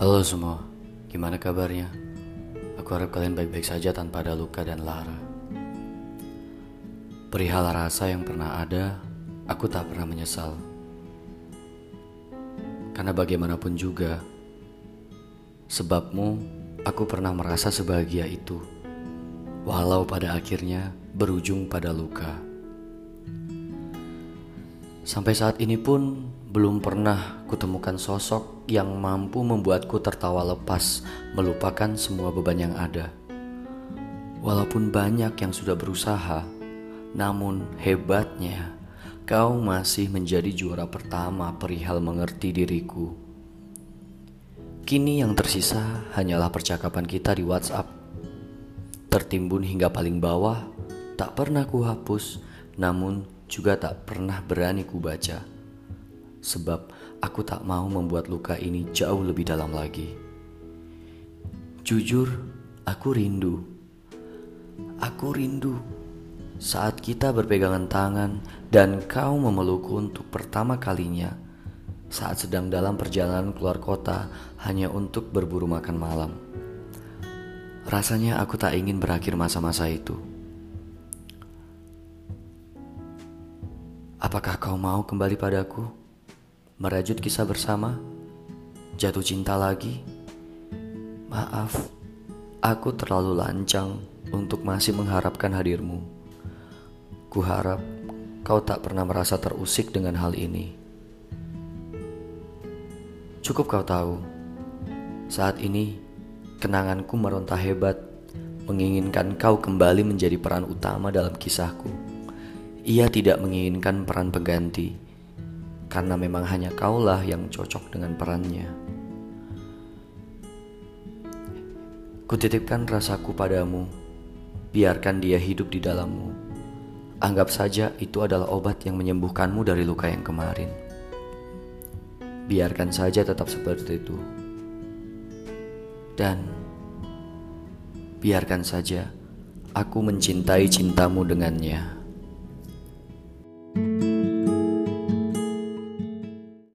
Halo semua, gimana kabarnya? Aku harap kalian baik-baik saja tanpa ada luka dan lara. Perihal rasa yang pernah ada, aku tak pernah menyesal. Karena bagaimanapun juga, sebabmu aku pernah merasa sebahagia itu, walau pada akhirnya berujung pada luka. Sampai saat ini pun belum pernah kutemukan sosok yang mampu membuatku tertawa lepas, melupakan semua beban yang ada. Walaupun banyak yang sudah berusaha, namun hebatnya kau masih menjadi juara pertama perihal mengerti diriku. Kini yang tersisa hanyalah percakapan kita di WhatsApp. Tertimbun hingga paling bawah, tak pernah kuhapus, namun juga tak pernah berani kubaca sebab aku tak mau membuat luka ini jauh lebih dalam lagi. Jujur, aku rindu. Aku rindu saat kita berpegangan tangan dan kau memelukku untuk pertama kalinya saat sedang dalam perjalanan keluar kota hanya untuk berburu makan malam. Rasanya aku tak ingin berakhir masa-masa itu. Apakah kau mau kembali padaku? Merajut kisah bersama, jatuh cinta lagi. Maaf, aku terlalu lancang untuk masih mengharapkan hadirmu. Kuharap kau tak pernah merasa terusik dengan hal ini. Cukup kau tahu, saat ini kenanganku meronta hebat, menginginkan kau kembali menjadi peran utama dalam kisahku. Ia tidak menginginkan peran pengganti karena memang hanya kaulah yang cocok dengan perannya. Kutitipkan rasaku padamu, biarkan dia hidup di dalammu. Anggap saja itu adalah obat yang menyembuhkanmu dari luka yang kemarin. Biarkan saja tetap seperti itu. Dan biarkan saja aku mencintai cintamu dengannya.